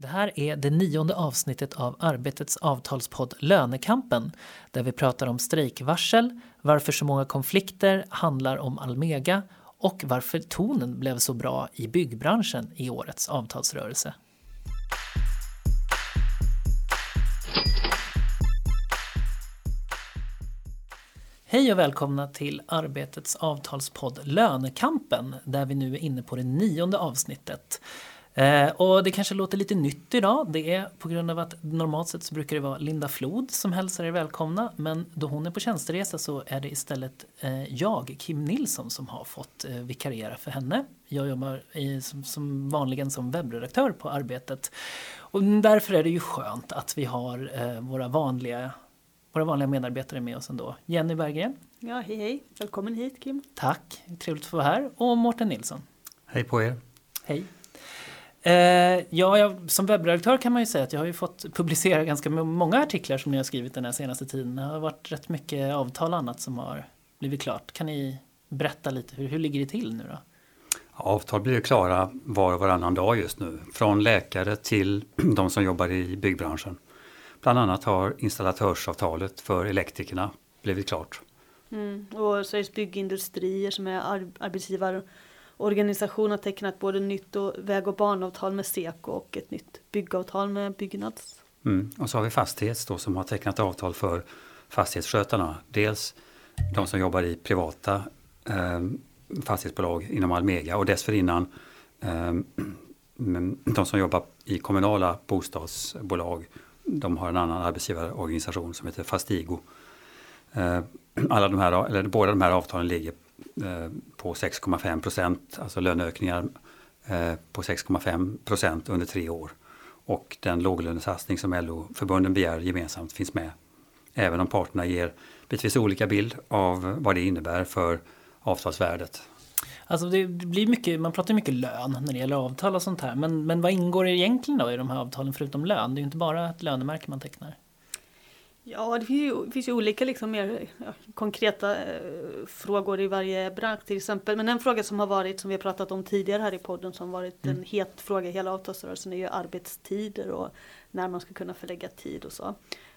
Det här är det nionde avsnittet av Arbetets avtalspodd Lönekampen där vi pratar om strejkvarsel, varför så många konflikter handlar om Almega och varför tonen blev så bra i byggbranschen i årets avtalsrörelse. Hej och välkomna till Arbetets avtalspodd Lönekampen där vi nu är inne på det nionde avsnittet. Eh, och det kanske låter lite nytt idag. Det är på grund av att normalt sett så brukar det vara Linda Flod som hälsar er välkomna. Men då hon är på tjänsteresa så är det istället eh, jag, Kim Nilsson, som har fått eh, vikariera för henne. Jag jobbar i, som, som vanligen som webbredaktör på Arbetet. Och därför är det ju skönt att vi har eh, våra vanliga våra vanliga medarbetare med oss ändå. Jenny Berggren. Ja, hej hej. Välkommen hit Kim. Tack, trevligt att få vara här. Och Mårten Nilsson. Hej på er. Hej. Eh, ja, jag, som webbredaktör kan man ju säga att jag har ju fått publicera ganska många artiklar som ni har skrivit den här senaste tiden. Det har varit rätt mycket avtal och annat som har blivit klart. Kan ni berätta lite, hur, hur ligger det till nu då? Avtal blir klara var och varannan dag just nu. Från läkare till de som jobbar i byggbranschen. Bland annat har installatörsavtalet för elektrikerna blivit klart. Mm. Och Sveriges Byggindustrier som är ar organisation har tecknat både nytt och väg och banavtal med Seko och ett nytt byggavtal med Byggnads. Mm. Och så har vi Fastighets då som har tecknat avtal för fastighetsskötarna. Dels de som jobbar i privata eh, fastighetsbolag inom Almega och dessförinnan eh, de som jobbar i kommunala bostadsbolag de har en annan arbetsgivarorganisation som heter Fastigo. Eh, alla de här, eller båda de här avtalen ligger Eh, på 6,5 procent, alltså löneökningar eh, på 6,5 procent under tre år. Och den låglönesatsning som LO-förbunden begär gemensamt finns med. Även om parterna ger bitvis olika bild av vad det innebär för avtalsvärdet. Alltså det blir mycket, man pratar mycket lön när det gäller avtal och sånt här. Men, men vad ingår egentligen då i de här avtalen förutom lön? Det är ju inte bara ett lönemärke man tecknar. Ja, det finns ju, det finns ju olika liksom mer ja, konkreta eh, frågor i varje bransch till exempel. Men en fråga som har varit, som vi har pratat om tidigare här i podden, som varit mm. en het fråga i hela avtalsrörelsen är ju arbetstider och när man ska kunna förlägga tid och så.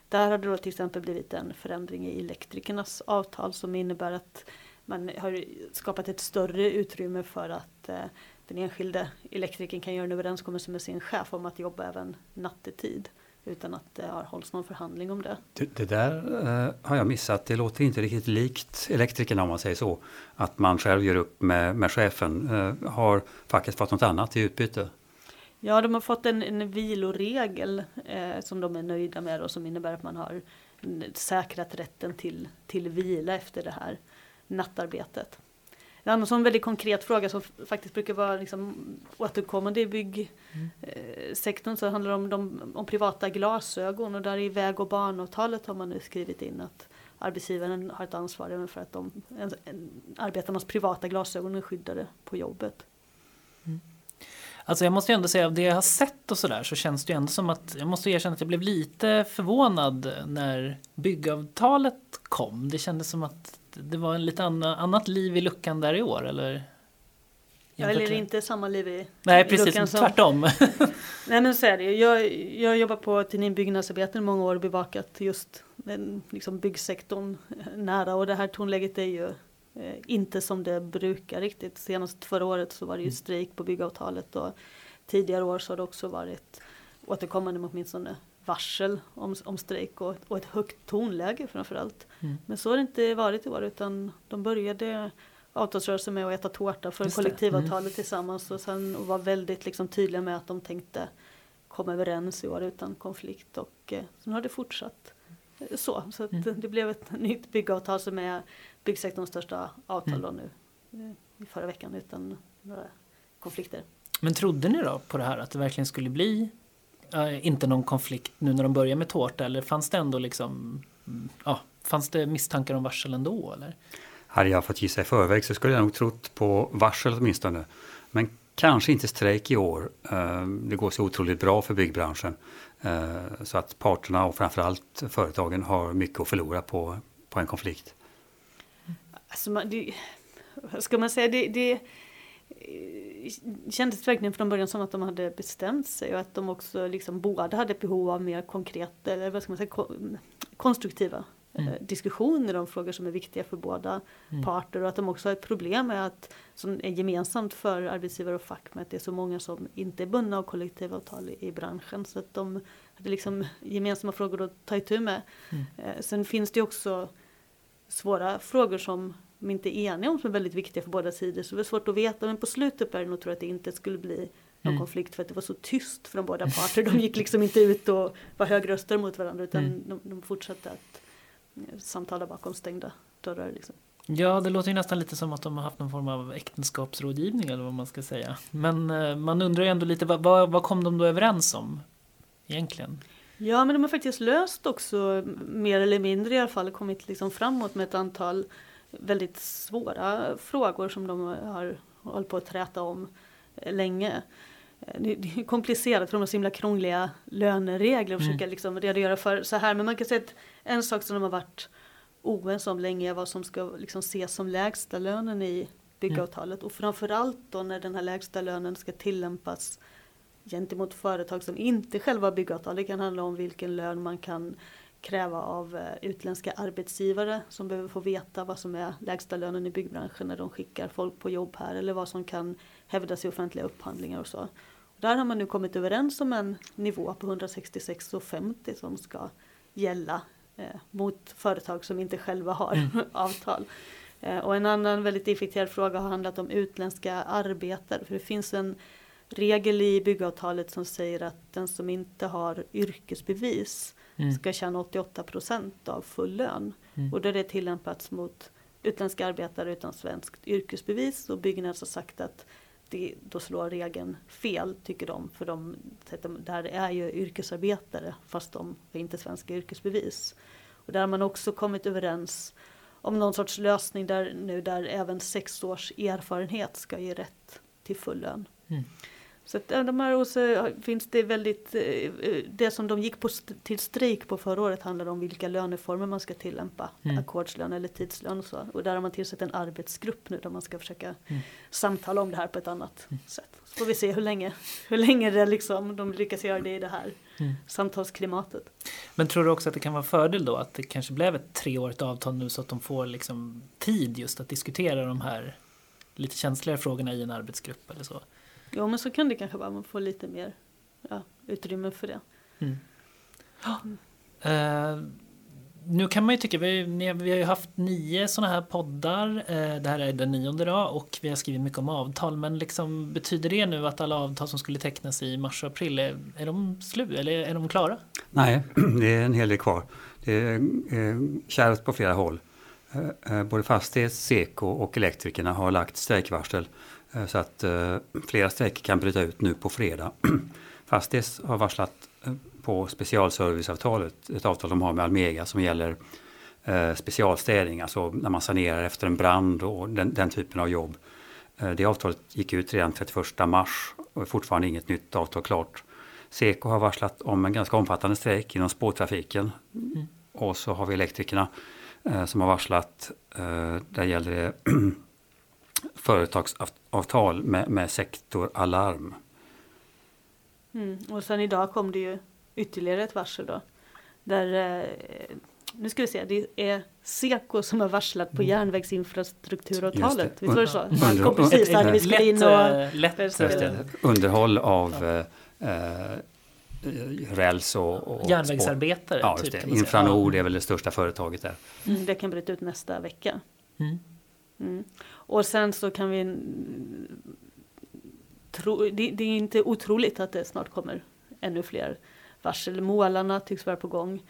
Där har det då till exempel blivit en förändring i elektrikernas avtal som innebär att man har skapat ett större utrymme för att eh, den enskilde elektrikern kan göra en överenskommelse med sin chef om att jobba även nattetid utan att det har hållits någon förhandling om det. Det, det där eh, har jag missat. Det låter inte riktigt likt elektrikerna om man säger så. Att man själv gör upp med, med chefen. Eh, har facket fått något annat i utbyte? Ja, de har fått en, en viloregel eh, som de är nöjda med och som innebär att man har säkrat rätten till, till vila efter det här nattarbetet. En annan sån väldigt konkret fråga som faktiskt brukar vara liksom återkommande i byggsektorn mm. så handlar det om, de, om privata glasögon och där i väg och banavtalet har man nu skrivit in att arbetsgivaren har ett ansvar även för att de, en, en, arbetarnas privata glasögon är skyddade på jobbet. Mm. Alltså jag måste ju ändå säga av det jag har sett och sådär så känns det ju ändå som att jag måste erkänna att jag blev lite förvånad när byggavtalet kom. Det kändes som att det var en lite anna, annat liv i luckan där i år eller? Ja, eller inte samma liv i, Nej, precis, i luckan som... tvärtom. Nej men så är det jag, jag har jobbat på tidningen Byggnadsarbetaren i många år och bevakat just den, liksom byggsektorn nära och det här tonläget är ju eh, inte som det brukar riktigt. Senast förra året så var det ju mm. strejk på byggavtalet och tidigare år så har det också varit återkommande med åtminstone varsel om, om strejk och, och ett högt tonläge framförallt. Mm. Men så har det inte varit i år utan de började avtalsrörelsen med att äta tårta för kollektivavtalet mm. tillsammans och sen och var väldigt liksom tydliga med att de tänkte komma överens i år utan konflikt och eh, sen har det fortsatt eh, så. Så mm. det blev ett nytt byggavtal som är byggsektorns största avtal mm. nu eh, i förra veckan utan några konflikter. Men trodde ni då på det här att det verkligen skulle bli inte någon konflikt nu när de börjar med tårta eller fanns det ändå liksom, mm, ja, fanns det misstankar om varsel ändå eller? Hade jag fått gissa i förväg så skulle jag nog trott på varsel åtminstone. Men kanske inte strejk i år. Eh, det går så otroligt bra för byggbranschen. Eh, så att parterna och framförallt företagen har mycket att förlora på, på en konflikt. Alltså man, det, ska man säga, det, det eh, kändes verkligen från början som att de hade bestämt sig och att de också liksom båda hade behov av mer konkreta, eller vad ska man säga, konstruktiva mm. Eh, diskussioner om frågor som är viktiga för båda mm. parter och att de också har ett problem med att, som är gemensamt för arbetsgivare och fack med att det är så många som inte är bundna av kollektivavtal i, i branschen så att de hade liksom gemensamma frågor att ta itu med. Mm. Eh, sen finns det också svåra frågor som de inte är eniga om som är väldigt viktiga för båda sidor så det är svårt att veta men på slutet började jag nog tro att det inte skulle bli någon mm. konflikt för att det var så tyst från båda parter. De gick liksom inte ut och var högröster mot varandra utan mm. de, de fortsatte att samtala bakom stängda dörrar. Liksom. Ja, det låter ju nästan lite som att de har haft någon form av äktenskapsrådgivning eller vad man ska säga. Men eh, man undrar ju ändå lite, vad, vad kom de då överens om egentligen? Ja, men de har faktiskt löst också mer eller mindre i alla fall kommit liksom framåt med ett antal väldigt svåra frågor som de har hållit på att träta om länge. Det är komplicerat för de har så himla krångliga löneregler och mm. försöka liksom redogöra för så här. Men man kan säga att en sak som de har varit oense om länge är vad som ska liksom ses som lägsta lönen i byggavtalet. Mm. Och framförallt då när den här lägsta lönen ska tillämpas gentemot företag som inte själva har byggavtal. Det kan handla om vilken lön man kan kräva av eh, utländska arbetsgivare som behöver få veta vad som är lägsta lönen i byggbranschen när de skickar folk på jobb här eller vad som kan hävdas i offentliga upphandlingar och så. Där har man nu kommit överens om en nivå på 166,50 som ska gälla eh, mot företag som inte själva har mm. avtal. Eh, och en annan väldigt infekterad fråga har handlat om utländska arbetare. För det finns en regel i byggavtalet som säger att den som inte har yrkesbevis mm. ska tjäna 88 procent av full lön. Mm. Och då är det tillämpats mot utländska arbetare utan svenskt yrkesbevis och Byggnads har sagt att det, då slår regeln fel tycker de för de där är ju yrkesarbetare fast de har inte svenska yrkesbevis. Och där har man också kommit överens om någon sorts lösning där nu där även sex års erfarenhet ska ge rätt till full lön. Mm. Så att de här också finns det väldigt, eh, eh, det som de gick på till strejk på förra året handlade om vilka löneformer man ska tillämpa. Mm. Ackordslön eller tidslön och så. Och där har man tillsatt en arbetsgrupp nu där man ska försöka mm. samtala om det här på ett annat mm. sätt. Så får vi se hur länge, hur länge det liksom, de lyckas göra det i det här mm. samtalsklimatet. Men tror du också att det kan vara fördel då att det kanske blev ett treårigt avtal nu så att de får liksom tid just att diskutera de här lite känsligare frågorna i en arbetsgrupp eller så? Jo men så kan det kanske vara, man får lite mer ja, utrymme för det. Mm. Uh, nu kan man ju tycka, vi, vi har ju haft nio sådana här poddar, uh, det här är den nionde dag och vi har skrivit mycket om avtal men liksom, betyder det nu att alla avtal som skulle tecknas i mars och april, är, är de slut eller är de klara? Nej, det är en hel del kvar. Det är eh, kärvt på flera håll. Både Fastighets, Seko och Elektrikerna har lagt strejkvarsel så att eh, flera strejker kan bryta ut nu på fredag. Fastighets har varslat eh, på specialserviceavtalet, ett avtal de har med Almega som gäller specialstädning, alltså när man sanerar efter en brand och den, den typen av jobb. Det avtalet gick ut redan 31 mars och är fortfarande inget nytt avtal klart. Seko har varslat om en ganska omfattande strejk inom spårtrafiken. Mm. Och så har vi elektrikerna som har varslat. där gäller det företagsavtal med, med sektoralarm. Mm. Och sen idag kom det ju ytterligare ett varsel då. Där, eh, nu ska vi se, det är Seko som har varslat på mm. järnvägsinfrastrukturavtalet. Visst var det så? Man kom precis där vi skulle in och... Lätt, lätt underhåll av eh, eh, räls och, och Järnvägsarbetare? Ja, just typ. Infranord är väl det största företaget där. Mm, det kan bryta ut nästa vecka. Mm. Mm. Och sen så kan vi tro, det, det, är inte otroligt att det snart kommer ännu fler varsel. Målarna tycks vara på gång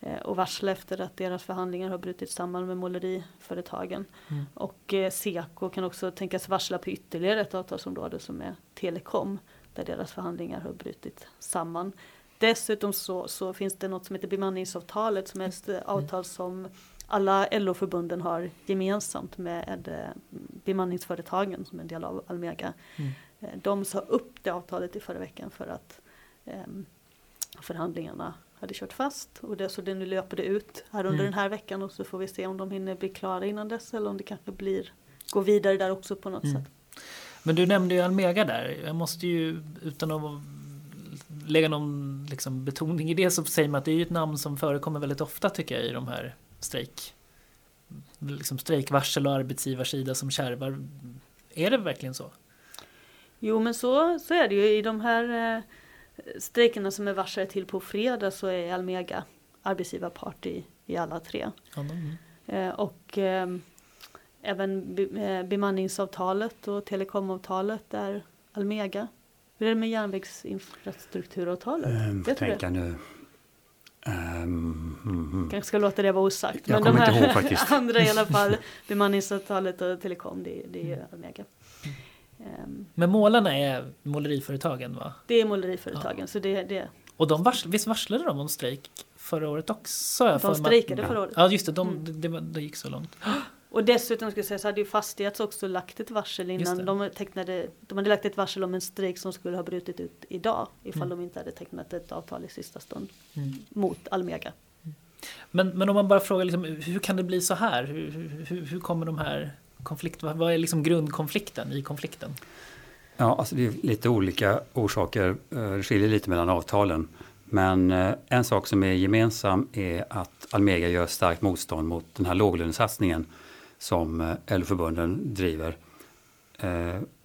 eh, och varsla efter att deras förhandlingar har brutit samman med måleriföretagen. Mm. Och eh, Seko kan också tänkas varsla på ytterligare ett avtalsområde som är telekom där deras förhandlingar har brutit samman. Dessutom så, så finns det något som heter bemanningsavtalet som är ett mm. avtal som alla LO-förbunden har gemensamt med eh, bemanningsföretagen som är en del av Almega. Mm. Eh, de sa upp det avtalet i förra veckan för att eh, förhandlingarna hade kört fast och det, så det nu löper det ut här under mm. den här veckan och så får vi se om de hinner bli klara innan dess eller om det kanske blir gå vidare där också på något mm. sätt. Men du nämnde ju Almega där. Jag måste ju utan att lägga någon liksom, betoning i det så säger man att det är ett namn som förekommer väldigt ofta tycker jag i de här strejk liksom strejkvarsel och arbetsgivarsida som kärvar. Är det verkligen så? Jo men så, så är det ju i de här eh, strejkerna som är varslade till på fredag så är Almega arbetsgivarpart i, i alla tre. Mm. Eh, och eh, även be, eh, bemanningsavtalet och telekomavtalet är Almega. Hur är det med järnvägsinfrastrukturavtalet? Um, tänka nu. Um, mm, Kanske ska låta det vara osagt. Jag men de här andra i alla fall, bemanningsavtalet och telekom, det, det är Almega. Um, men målarna är måleriföretagen va? Det är måleriföretagen. Ja. Så det, det. Och de vars, visst varslade de om strejk förra året också? De strejkade förra året. Ja just det, de, mm. det, det, det gick så långt. Och dessutom ska jag säga så hade ju Fastighets också lagt ett varsel innan de tecknade. De hade lagt ett varsel om en strejk som skulle ha brutit ut idag ifall mm. de inte hade tecknat ett avtal i sista stund mm. mot Almega. Men, men om man bara frågar liksom, hur kan det bli så här? Hur, hur, hur kommer de här konflikterna? Vad är liksom grundkonflikten i konflikten? Ja, alltså det är lite olika orsaker. Eh, det skiljer lite mellan avtalen. Men eh, en sak som är gemensam är att Almega gör starkt motstånd mot den här låglönesatsningen som eh, LO-förbunden driver.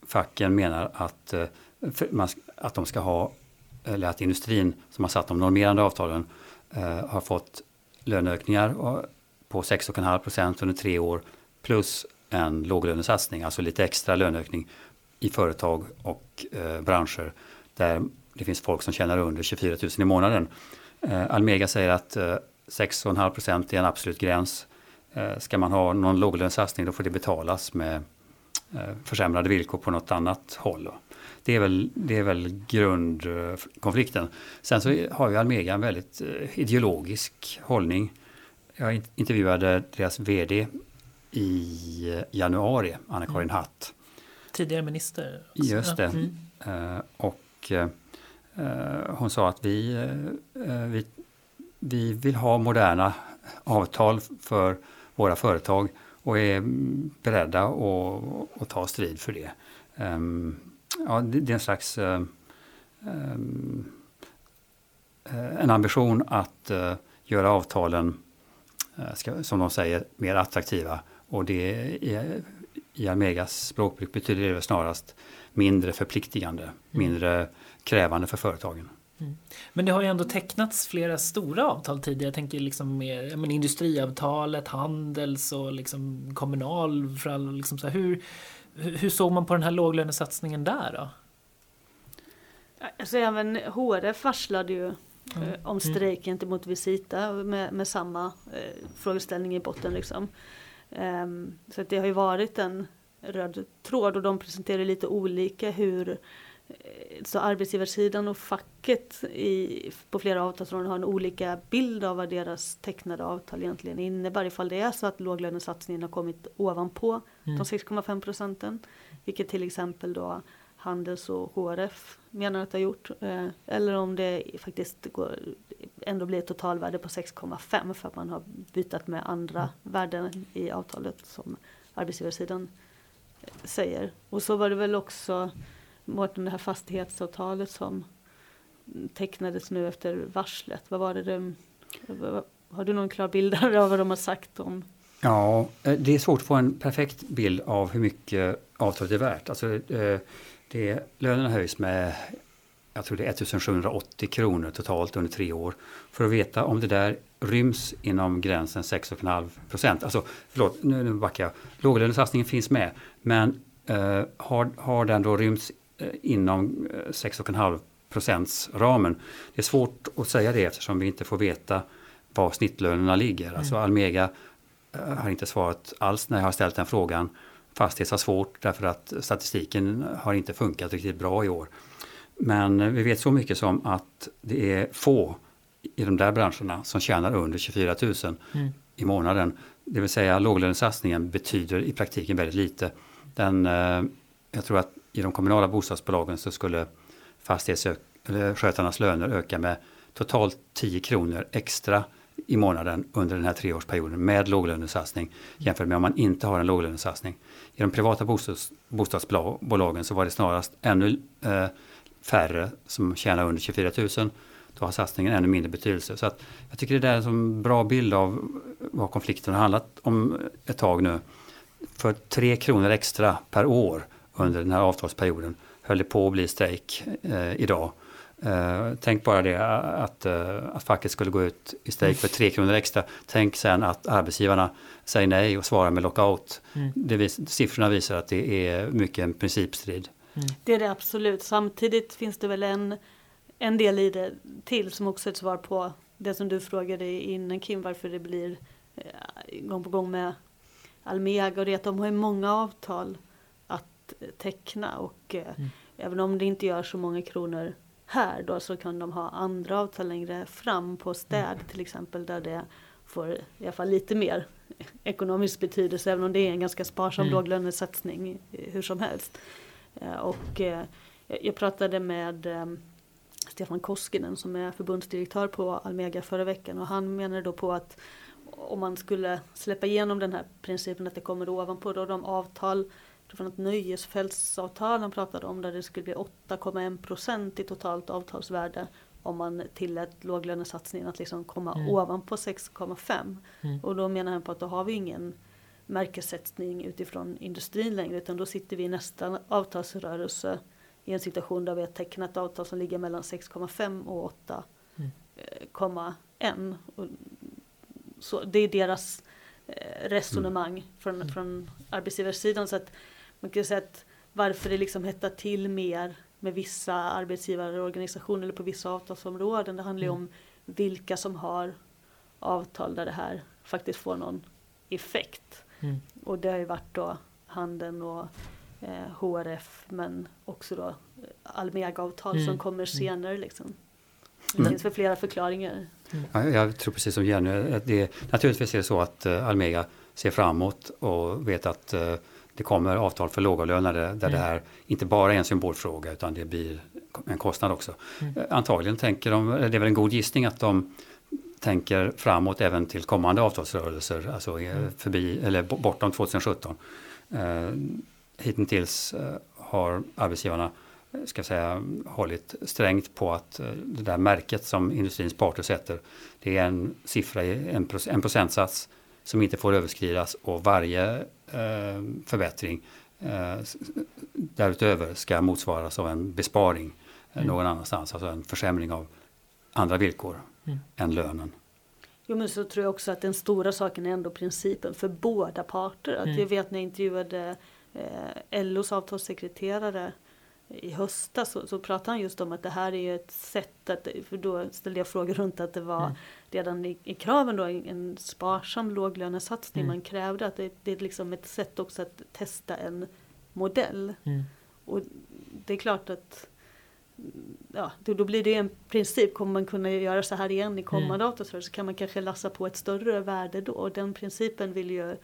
Facken menar att, att de ska ha, eller att industrin som har satt de normerande avtalen har fått löneökningar på 6,5 procent under tre år plus en låglönesatsning, alltså lite extra löneökning i företag och eh, branscher där det finns folk som tjänar under 24 000 i månaden. Eh, Almega säger att eh, 6,5 procent är en absolut gräns. Eh, ska man ha någon låglönesatsning då får det betalas med eh, försämrade villkor på något annat håll. Det är väl, det är väl grundkonflikten. Sen så har ju Almega en väldigt eh, ideologisk hållning. Jag intervjuade deras VD i januari, Anna-Karin mm. Hatt. Tidigare minister. Också. Just det. Mm. Och hon sa att vi, vi, vi vill ha moderna avtal för våra företag och är beredda att, att ta strid för det. Um, ja, det, är en slags uh, um, en ambition att uh, göra avtalen, uh, ska, som de säger, mer attraktiva. Och det är, i Almegas språkbruk betyder det snarast mindre förpliktigande, mm. mindre krävande för företagen. Mm. Men det har ju ändå tecknats flera stora avtal tidigare. Jag tänker liksom med men industriavtalet, handels och liksom kommunal. För all, liksom så här, hur, hur såg man på den här låglönesatsningen där då? Alltså även HRF varslade ju mm. eh, om mm. strejk gentemot Visita med, med samma eh, frågeställning i botten. Liksom. Um, så det har ju varit en röd tråd och de presenterar lite olika hur Eh, så arbetsgivarsidan och facket i, på flera avtalsområden har en olika bild av vad deras tecknade avtal egentligen innebär. Ifall det är så att låglönesatsningen har kommit ovanpå mm. de 6,5 procenten. Vilket till exempel då Handels och HRF menar att det har gjort. Eh, eller om det faktiskt går, ändå blir ett totalvärde på 6,5 för att man har bytt med andra mm. värden i avtalet som arbetsgivarsidan säger. Och så var det väl också Mårten det här fastighetsavtalet som tecknades nu efter varslet. Vad var det det har du någon klar bild av vad de har sagt om? Ja, eh, det är svårt att få en perfekt bild av hur mycket avtalet är värt. Alltså, eh, det, lönerna höjs med jag tror det är 1780 kronor totalt under tre år. För att veta om det där ryms inom gränsen 6,5 procent. Alltså, förlåt, nu, nu backar jag. Låglönesatsningen finns med, men eh, har, har den då rymts inom 6,5 eh, procents ramen. Det är svårt att säga det eftersom vi inte får veta var snittlönerna ligger. Mm. Alltså Almega eh, har inte svarat alls när jag har ställt den frågan. Fastighets har svårt därför att statistiken har inte funkat riktigt bra i år. Men vi vet så mycket som att det är få i de där branscherna som tjänar under 24 000 mm. i månaden. Det vill säga låglönesatsningen betyder i praktiken väldigt lite. Den, jag tror att i de kommunala bostadsbolagen så skulle fastighetsskötarnas löner öka med totalt 10 kronor extra i månaden under den här treårsperioden med låglönesatsning jämfört med om man inte har en låglönesatsning. I de privata bostads, bostadsbolagen så var det snarast ännu eh, färre som tjänar under 24 000. Då har satsningen ännu mindre betydelse. Så att jag tycker det är en bra bild av vad konflikten har handlat om ett tag nu. För 3 kronor extra per år under den här avtalsperioden höll det på att bli strejk eh, idag. Uh, tänk bara det att, uh, att facket skulle gå ut i strejk för tre kronor extra. Tänk sen att arbetsgivarna säger nej och svarar med lockout. Mm. Det vis siffrorna visar att det är mycket en principstrid. Mm. Det är det absolut. Samtidigt finns det väl en, en del i det till som också är ett svar på det som du frågade innan Kim, varför det blir eh, gång på gång med Almega och det att de har många avtal att teckna och eh, mm. även om det inte gör så många kronor här då så kan de ha andra avtal längre fram på städ mm. till exempel där det får i alla fall lite mer ekonomisk betydelse även om det är en ganska sparsam mm. låglönesatsning hur som helst. Eh, och eh, jag pratade med eh, Stefan Koskinen som är förbundsdirektör på Almega förra veckan och han menade då på att om man skulle släppa igenom den här principen att det kommer ovanpå då de avtal från ett nöjesfältsavtal han pratade om där det skulle bli 8,1 procent i totalt avtalsvärde om man tillät låglönesatsningen att liksom komma mm. ovanpå 6,5. Mm. Och då menar han på att då har vi ingen märkessättning utifrån industrin längre utan då sitter vi i nästa avtalsrörelse i en situation där vi har tecknat avtal som ligger mellan 6,5 och 8,1. Mm. Och så det är deras eh, resonemang mm. från, från arbetsgivarsidan. Så att man kan säga att varför det liksom hettar till mer med vissa arbetsgivarorganisationer eller på vissa avtalsområden. Det handlar ju mm. om vilka som har avtal där det här faktiskt får någon effekt. Mm. Och det har ju varit då handeln och eh, HRF men också då eh, Almega-avtal mm. som kommer mm. senare. Liksom. Det mm. finns väl flera förklaringar. Mm. Ja, jag tror precis som Jenny, det, naturligtvis är det så att uh, Almega ser framåt och vet att uh, det kommer avtal för lågavlönade där mm. det här inte bara är en symbolfråga utan det blir en kostnad också. Mm. Antagligen tänker de, det är väl en god gissning att de tänker framåt även till kommande avtalsrörelser, alltså mm. förbi, eller bortom 2017. Eh, hittills eh, har arbetsgivarna ska säga, hållit strängt på att eh, det där märket som industrins parter sätter, det är en siffra, en, en procentsats som inte får överskridas och varje eh, förbättring eh, därutöver ska motsvaras av en besparing eh, mm. någon annanstans, alltså en försämring av andra villkor mm. än lönen. Jo men så tror jag också att den stora saken är ändå principen för båda parter. Att mm. Jag vet när jag intervjuade eh, LOs avtalssekreterare i höstas så, så pratade han just om att det här är ett sätt att, för då ställde jag frågor runt att det var mm. redan i, i, kraven då en sparsam låglönesatsning mm. man krävde. Att det, det, är liksom ett sätt också att testa en modell. Mm. Och det är klart att ja, då, då, blir det en princip, kommer man kunna göra så här igen i kommande mm. avtalsrörelse så kan man kanske lassa på ett större värde då. Och den principen vill ju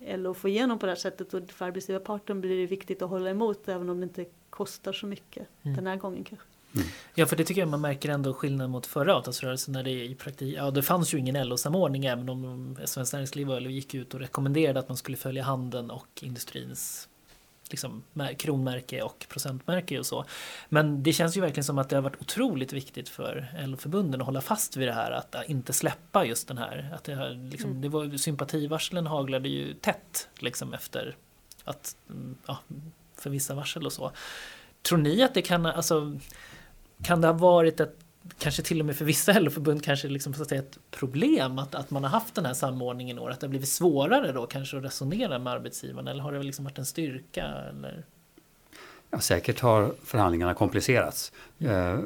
LO få igenom på det här sättet och för arbetsgivarparten blir det viktigt att hålla emot även om det inte kostar så mycket mm. den här gången kanske. Mm. Ja, för det tycker jag man märker ändå skillnad mot förra avtalsrörelsen när det i praktik, ja det fanns ju ingen LO-samordning även om Svenskt Näringsliv och LO gick ut och rekommenderade att man skulle följa handeln och industrins liksom, kronmärke och procentmärke och så. Men det känns ju verkligen som att det har varit otroligt viktigt för LO-förbunden att hålla fast vid det här att inte släppa just den här. Att det, har, liksom, mm. det var, sympativarslen haglade ju tätt liksom efter att mm, ja, för vissa varsel och så. Tror ni att det kan, alltså, kan det ha varit ett kanske till och med för vissa LO-förbund kanske liksom, så att säga, ett problem att, att man har haft den här samordningen i år? Att det har blivit svårare då kanske att resonera med arbetsgivarna eller har det liksom varit en styrka? Eller? Ja, säkert har förhandlingarna komplicerats. Eh,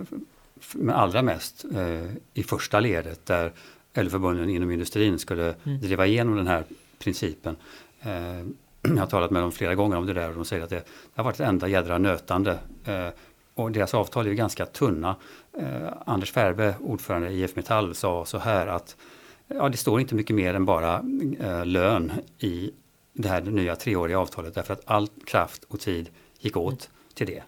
men allra mest eh, i första ledet där LO-förbunden inom industrin skulle mm. driva igenom den här principen. Eh, jag har talat med dem flera gånger om det där och de säger att det, det har varit ett enda jädra nötande. Och deras avtal är ju ganska tunna. Eh, Anders Färbe, ordförande i IF Metall, sa så här att ja, det står inte mycket mer än bara eh, lön i det här nya treåriga avtalet därför att all kraft och tid gick åt till det.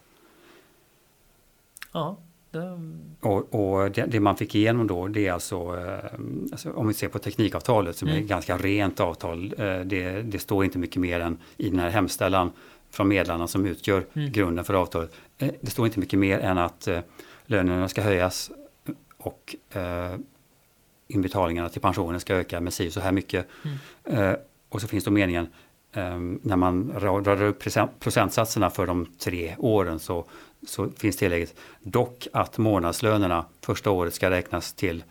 Ja, Det... Och, och det, det, man fick igenom då det är alltså, eh, alltså om vi ser på teknikavtalet som mm. är ett ganska rent avtal. Eh, det, det, står inte mycket mer än i den här hemställan från medlarna som utgör mm. grunden för avtalet. Eh, det står inte mycket mer än att eh, lönerna ska höjas och eh, inbetalningarna till pensionen ska öka med si så här mycket. Mm. Eh, och så finns då meningen när man drar upp procentsatserna för de tre åren så, så finns tillägget dock att månadslönerna första året ska räknas till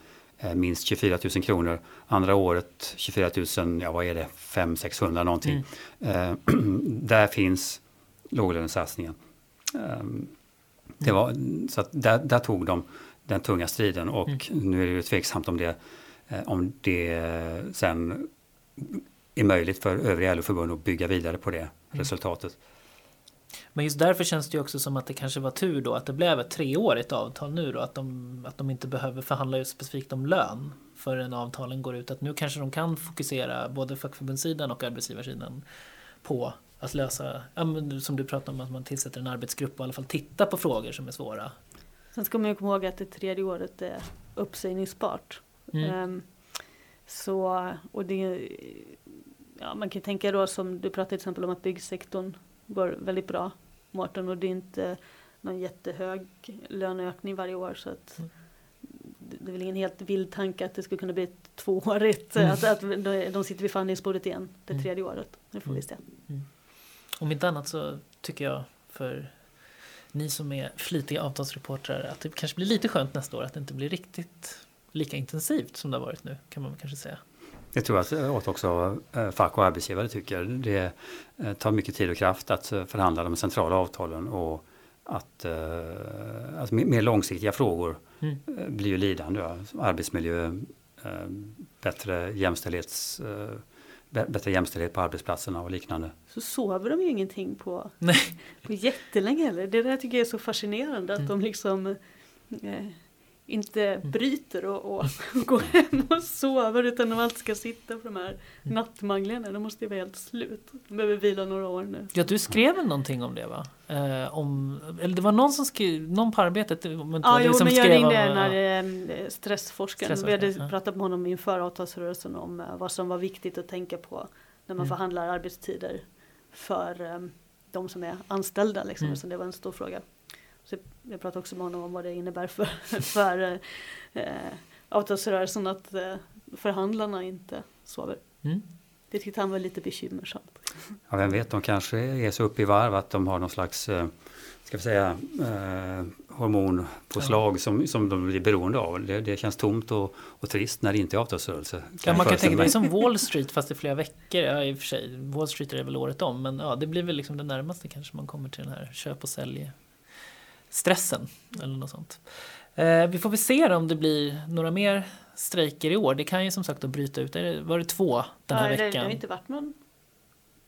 minst 24 000 kronor. Andra året 24 000, ja vad är det, 500-600 någonting. Mm. Eh, där finns låglönesatsningen. Eh, det var, så att där, där, tog de den tunga striden och mm. nu är det ju tveksamt om det, eh, om det sen är möjligt för övriga LO-förbund att bygga vidare på det mm. resultatet. Men just därför känns det ju också som att det kanske var tur då att det blev ett treårigt avtal nu då. Att de, att de inte behöver förhandla specifikt om lön förrän avtalen går ut. Att nu kanske de kan fokusera både fackförbundssidan och arbetsgivarsidan på att lösa, som du pratade om, att man tillsätter en arbetsgrupp och i alla fall titta på frågor som är svåra. Sen ska man ju komma ihåg att det tredje året är uppsägningsbart. Mm. Um, så, och det, ja, man kan tänka då som du pratade till exempel om att byggsektorn går väldigt bra, Mårten, och det är inte någon jättehög löneökning varje år så att mm. det är väl ingen helt vild tanke att det skulle kunna bli ett tvåårigt, mm. att, att de sitter vid förhandlingsbordet igen det mm. tredje året. Det får vi se. Mm. Om inte annat så tycker jag för ni som är flitiga avtalsreportrar att det kanske blir lite skönt nästa år att det inte blir riktigt lika intensivt som det har varit nu kan man kanske säga. Jag tror att eh, också eh, fack och arbetsgivare tycker det eh, tar mycket tid och kraft att förhandla de centrala avtalen och att, att mer långsiktiga frågor mm. blir ju lidande. Arbetsmiljö, bättre, jämställdhets, bättre jämställdhet på arbetsplatserna och liknande. Så sover de ju ingenting på, Nej. på jättelänge heller. Det där tycker jag är så fascinerande att mm. de liksom inte mm. bryter och, och, går hem och sover utan de alltid ska sitta på de här mm. nattmanglingarna. De måste ju vara helt slut. De behöver vila några år nu. Ja, du skrev väl någonting om det va? Eh, om, eller det var någon som skrev, någon på arbetet? Men ja, jo, men jag ringde den här eh, stressforskaren. Vi hade ja. pratat med honom inför avtalsrörelsen om eh, vad som var viktigt att tänka på när man mm. förhandlar arbetstider för eh, de som är anställda. Liksom, mm. Så det var en stor fråga. Så jag pratade också med honom om vad det innebär för, för eh, avtalsrörelsen att eh, förhandlarna inte sover. Mm. Det tyckte han var lite bekymmersamt. Ja, vem vet, de kanske är så uppe i varv att de har någon slags eh, ska vi säga, eh, hormonpåslag ja. som, som de blir beroende av. Det, det känns tomt och, och, trist när det inte är avtalsrörelse. Ja, man kan tänka sig som Wall Street fast i flera veckor. Ja, i och för sig, Wall Street är väl året om men ja, det blir väl liksom det närmaste kanske man kommer till den här köp och sälj stressen eller något sånt. Eh, vi får väl se om det blir några mer strejker i år. Det kan ju som sagt då bryta ut. Var det två den här ja, veckan? Det har inte varit någon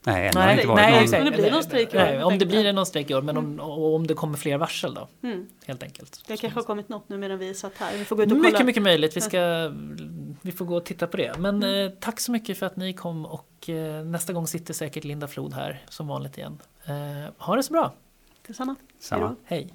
Nej, än nej, inte varit nej, någon. Om det blir någon strejk i år. Nej, om det blir någon strejk i år, men om, om det kommer fler varsel då. Mm. Helt enkelt. Det kanske har kommit något nu medan vi satt här. Vi får gå ut och mycket, kolla. mycket möjligt. Vi, ska, vi får gå och titta på det. Men mm. eh, tack så mycket för att ni kom och eh, nästa gång sitter säkert Linda Flod här som vanligt igen. Eh, ha det så bra! Detsamma. Samma. Hej!